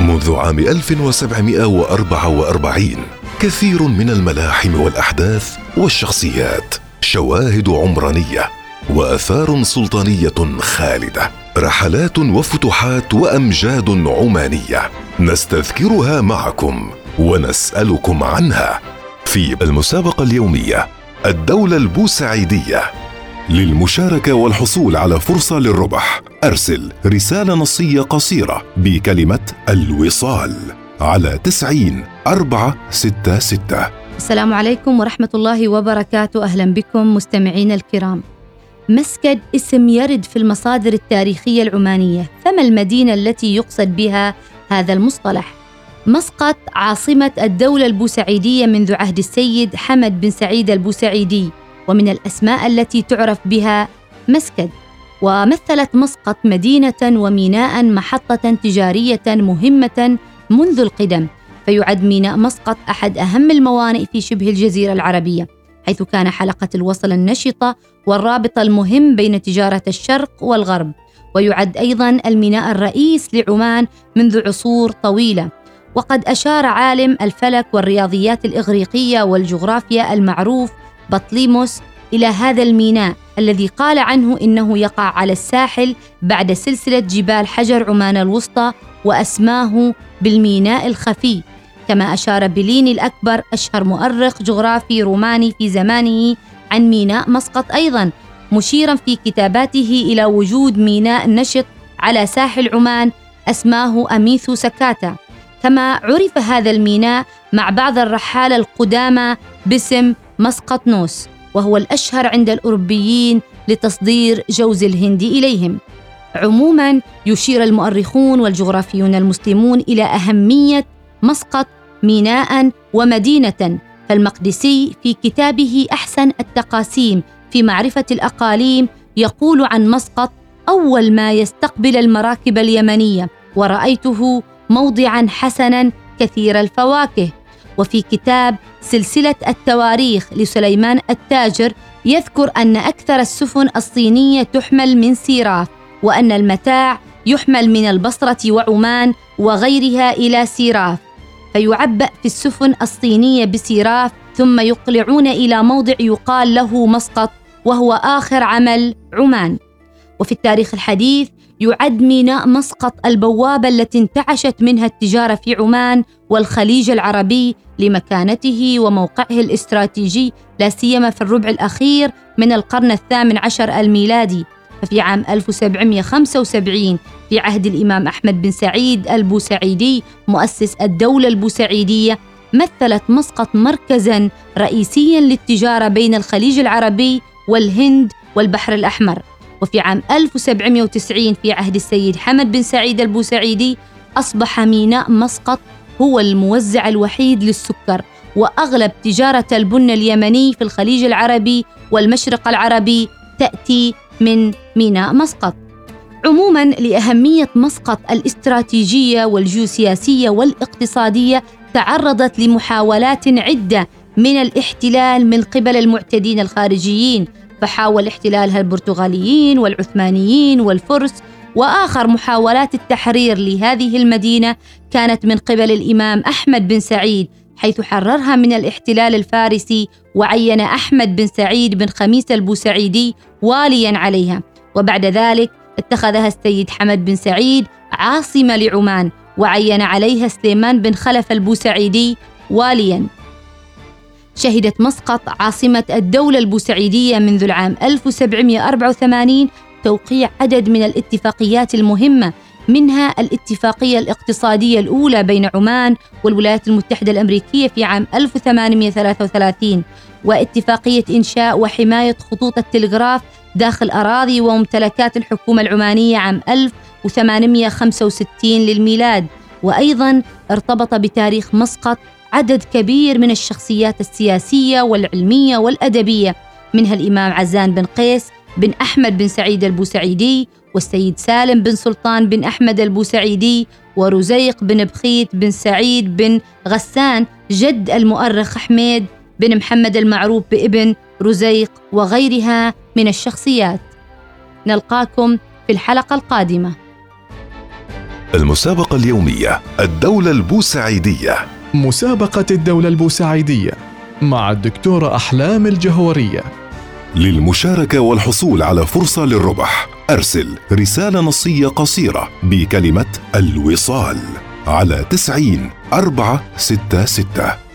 منذ عام 1744 كثير من الملاحم والأحداث والشخصيات شواهد عمرانية وآثار سلطانية خالدة رحلات وفتوحات وأمجاد عمانية نستذكرها معكم ونسألكم عنها في المسابقة اليومية الدولة البوسعيدية. للمشاركة والحصول على فرصة للربح أرسل رسالة نصية قصيرة بكلمة الوصال على تسعين أربعة ستة ستة. السلام عليكم ورحمة الله وبركاته. أهلا بكم مستمعين الكرام. مسكد اسم يرد في المصادر التاريخية العمانية. فما المدينة التي يقصد بها هذا المصطلح؟ مسقط عاصمة الدولة البوسعيدية منذ عهد السيد حمد بن سعيد البوسعيدي. ومن الأسماء التي تعرف بها مسكد ومثلت مسقط مدينة وميناء محطة تجارية مهمة منذ القدم فيعد ميناء مسقط أحد أهم الموانئ في شبه الجزيرة العربية حيث كان حلقة الوصل النشطة والرابط المهم بين تجارة الشرق والغرب ويعد أيضا الميناء الرئيس لعمان منذ عصور طويلة. وقد أشار عالم الفلك والرياضيات الإغريقية والجغرافيا المعروف بطليموس إلى هذا الميناء الذي قال عنه إنه يقع على الساحل بعد سلسلة جبال حجر عمان الوسطى وأسماه بالميناء الخفي. كما أشار بليني الأكبر أشهر مؤرخ جغرافي روماني في زمانه عن ميناء مسقط أيضا مشيرا في كتاباته إلى وجود ميناء نشط على ساحل عمان أسماه أميثو سكاتا. كما عرف هذا الميناء مع بعض الرحالة القدامى باسم مسقط نوس. وهو الأشهر عند الأوروبيين لتصدير جوز الهند إليهم. عموما يشير المؤرخون والجغرافيون المسلمون إلى أهمية مسقط ميناء ومدينة فالمقدسي في كتابه أحسن التقاسيم في معرفة الأقاليم يقول عن مسقط أول ما يستقبل المراكب اليمنية ورأيته موضعا حسنا كثير الفواكه. وفي كتاب سلسلة التواريخ لسليمان التاجر يذكر أن أكثر السفن الصينية تحمل من سيراف وأن المتاع يحمل من البصرة وعمان وغيرها إلى سيراف. فيعبأ في السفن الصينية بسيراف ثم يقلعون إلى موضع يقال له مسقط وهو آخر عمل عمان. وفي التاريخ الحديث يعد ميناء مسقط البوابة التي انتعشت منها التجارة في عمان والخليج العربي لمكانته وموقعه الاستراتيجي لا سيما في الربع الأخير من القرن الثامن عشر الميلادي. ففي عام 1775 في عهد الإمام أحمد بن سعيد البوسعيدي مؤسس الدولة البوسعيدية مثلت مسقط مركزا رئيسيا للتجارة بين الخليج العربي والهند والبحر الأحمر. وفي عام 1790 في عهد السيد حمد بن سعيد البوسعيدي. أصبح ميناء مسقط هو الموزع الوحيد للسكر وأغلب تجارة البن اليمني في الخليج العربي والمشرق العربي تأتي من ميناء مسقط. عموما لأهمية مسقط الاستراتيجية والجيوسياسية والاقتصادية تعرضت لمحاولات عدة من الاحتلال من قبل المعتدين الخارجيين فحاول احتلالها البرتغاليين والعثمانيين والفرس وآخر محاولات التحرير لهذه المدينة كانت من قبل الإمام أحمد بن سعيد حيث حررها من الاحتلال الفارسي وعين أحمد بن سعيد بن خميس البوسعيدي واليا عليها. وبعد ذلك اتخذها السيد حمد بن سعيد عاصمة لعمان وعين عليها سليمان بن خلف البوسعيدي واليا. شهدت مسقط عاصمة الدولة البوسعيدية منذ العام 1784 توقيع عدد من الاتفاقيات المهمة منها الاتفاقية الاقتصادية الأولى بين عمان والولايات المتحدة الأمريكية في عام 1833 واتفاقية إنشاء وحماية خطوط التلغراف داخل أراضي وممتلكات الحكومة العمانية عام 1865 للميلاد وأيضا ارتبط بتاريخ مسقط عدد كبير من الشخصيات السياسية والعلمية والأدبية منها الإمام عزان بن قيس بن أحمد بن سعيد البوسعيدي والسيد سالم بن سلطان بن أحمد البوسعيدي ورزيق بن بخيت بن سعيد بن غسان جد المؤرخ حميد بن محمد المعروف بابن رزيق وغيرها من الشخصيات. نلقاكم في الحلقة القادمة. المسابقة اليومية الدولة البوسعيدية. مسابقة الدولة البوسعيدية مع الدكتورة أحلام الجهورية. للمشاركة والحصول على فرصة للربح أرسل رسالة نصية قصيرة بكلمة الوصال على تسعين أربعة ستة ستة.